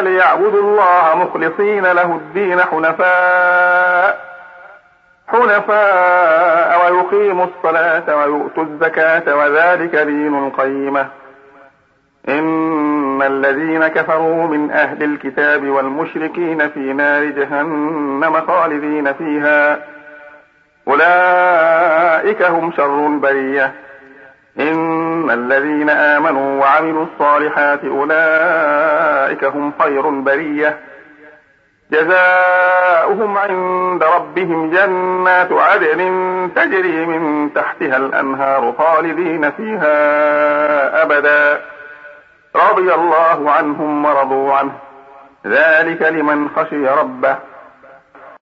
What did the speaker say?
ليعبدوا الله مخلصين له الدين حنفاء حنفاء ويقيموا الصلاة ويؤتوا الزكاة وذلك دين القيمة. إن الذين كفروا من أهل الكتاب والمشركين في نار جهنم خالدين فيها. أولئك هم شر البرية. إن الذين آمنوا وعملوا الصالحات أولئك هم خير البرية. جزاؤهم عند ربهم جنات عدن تجري من تحتها الأنهار خالدين فيها أبدا. رضي الله عنهم ورضوا عنه. ذلك لمن خشي ربه.